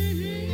Mm-hmm.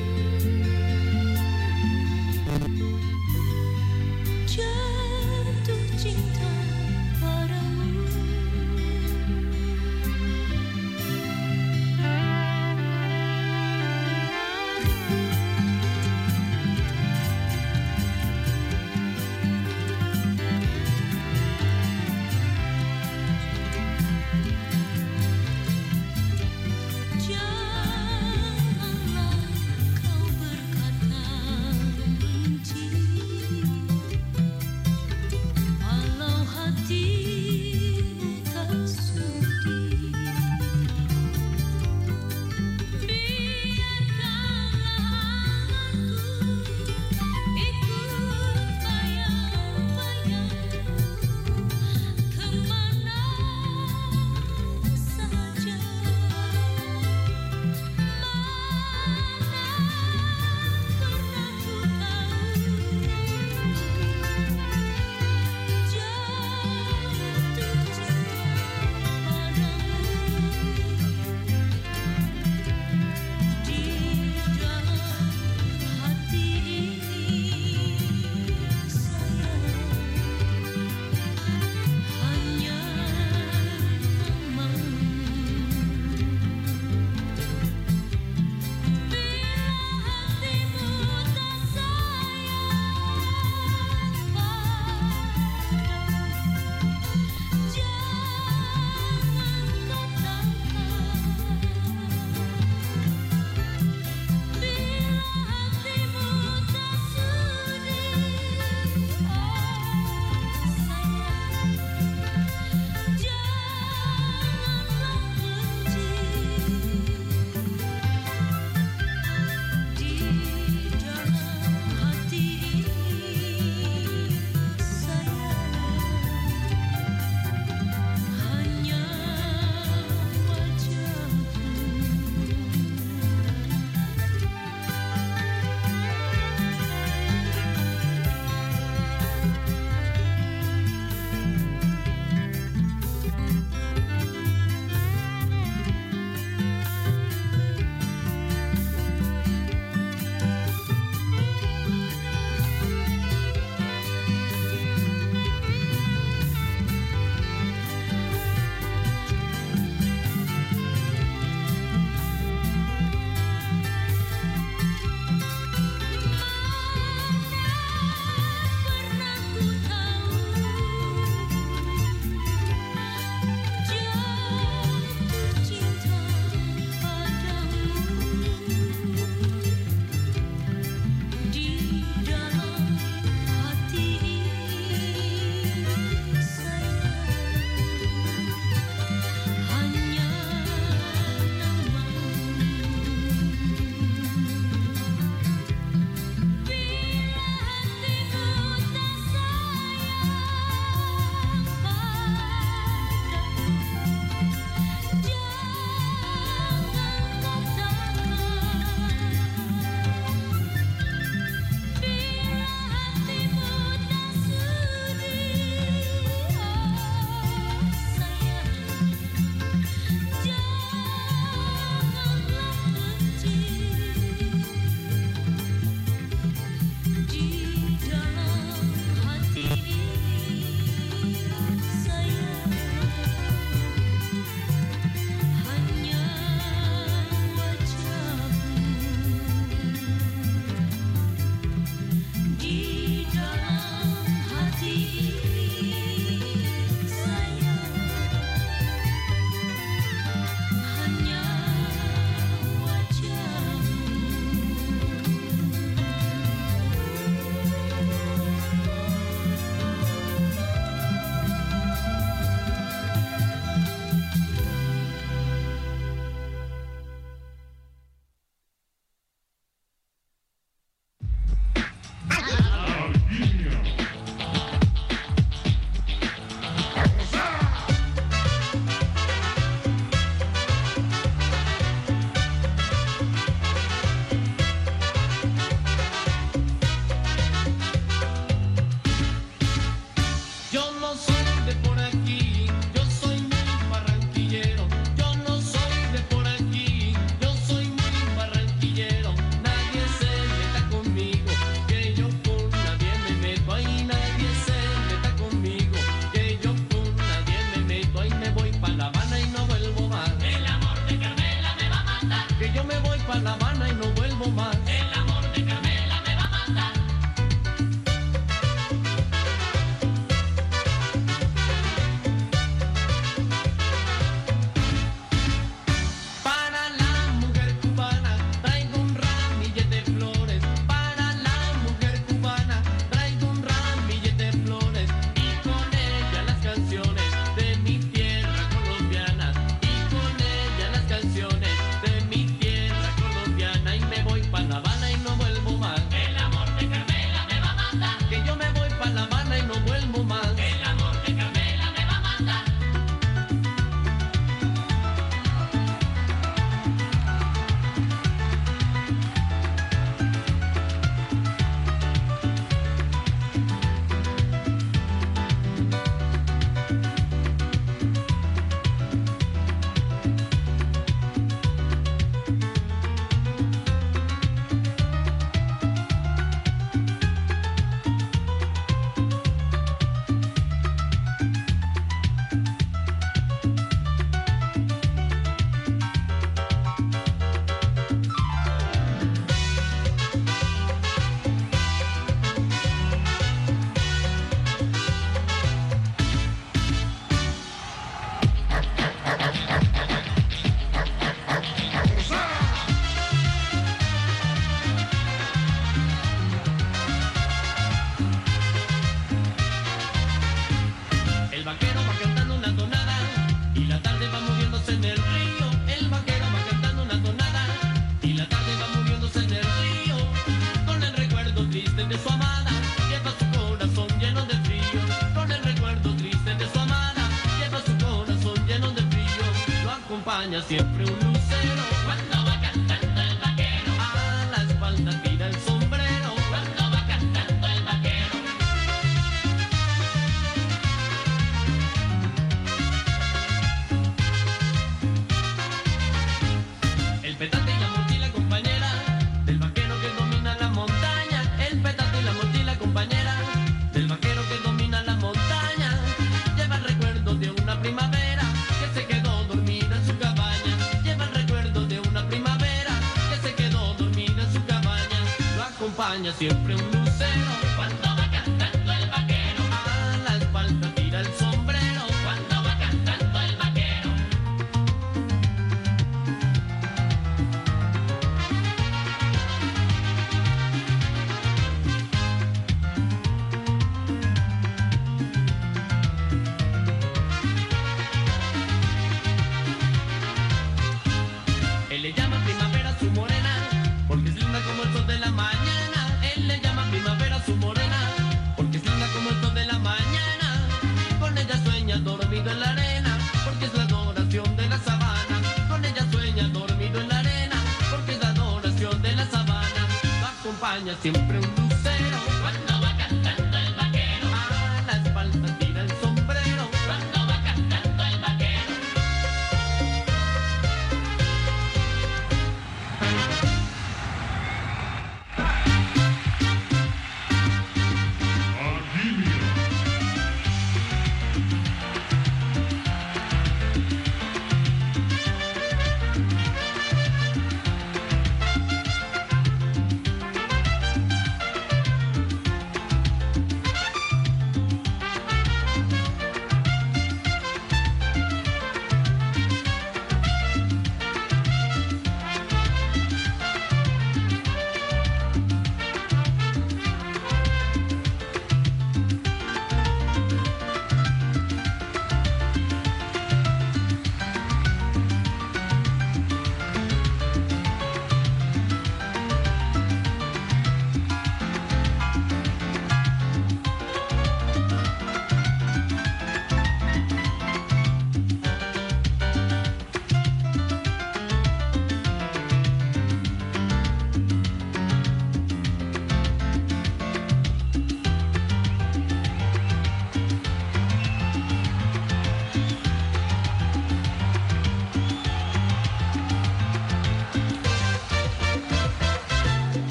Acompaña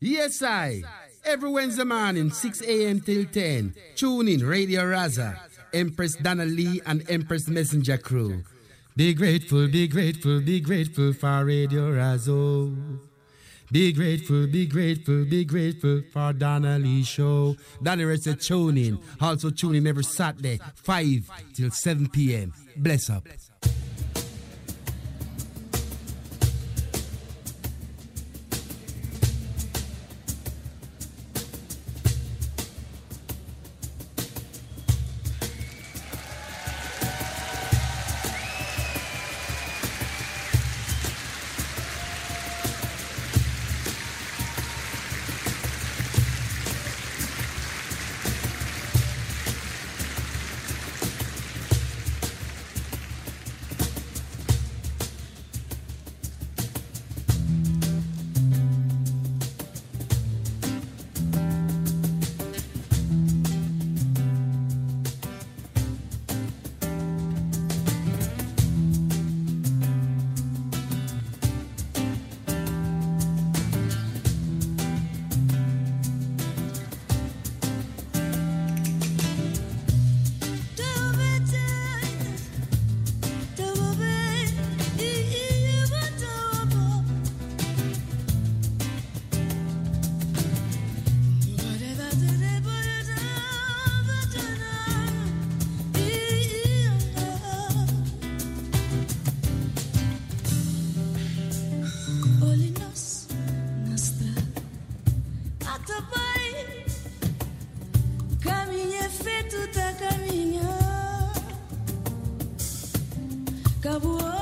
Yes, I. Every Wednesday morning, 6 a.m. till 10. Tune in Radio Razo, Empress Donna Lee, and Empress Messenger Crew. Be grateful, be grateful, be grateful for Radio Razo. Be grateful, be grateful, be grateful for Donna Lee Show. Danny Red said tune in. Also tune in every Saturday, 5 till 7 p.m. Bless up. Acabó.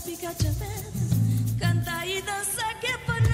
pica pica canta y danza que para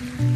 Thank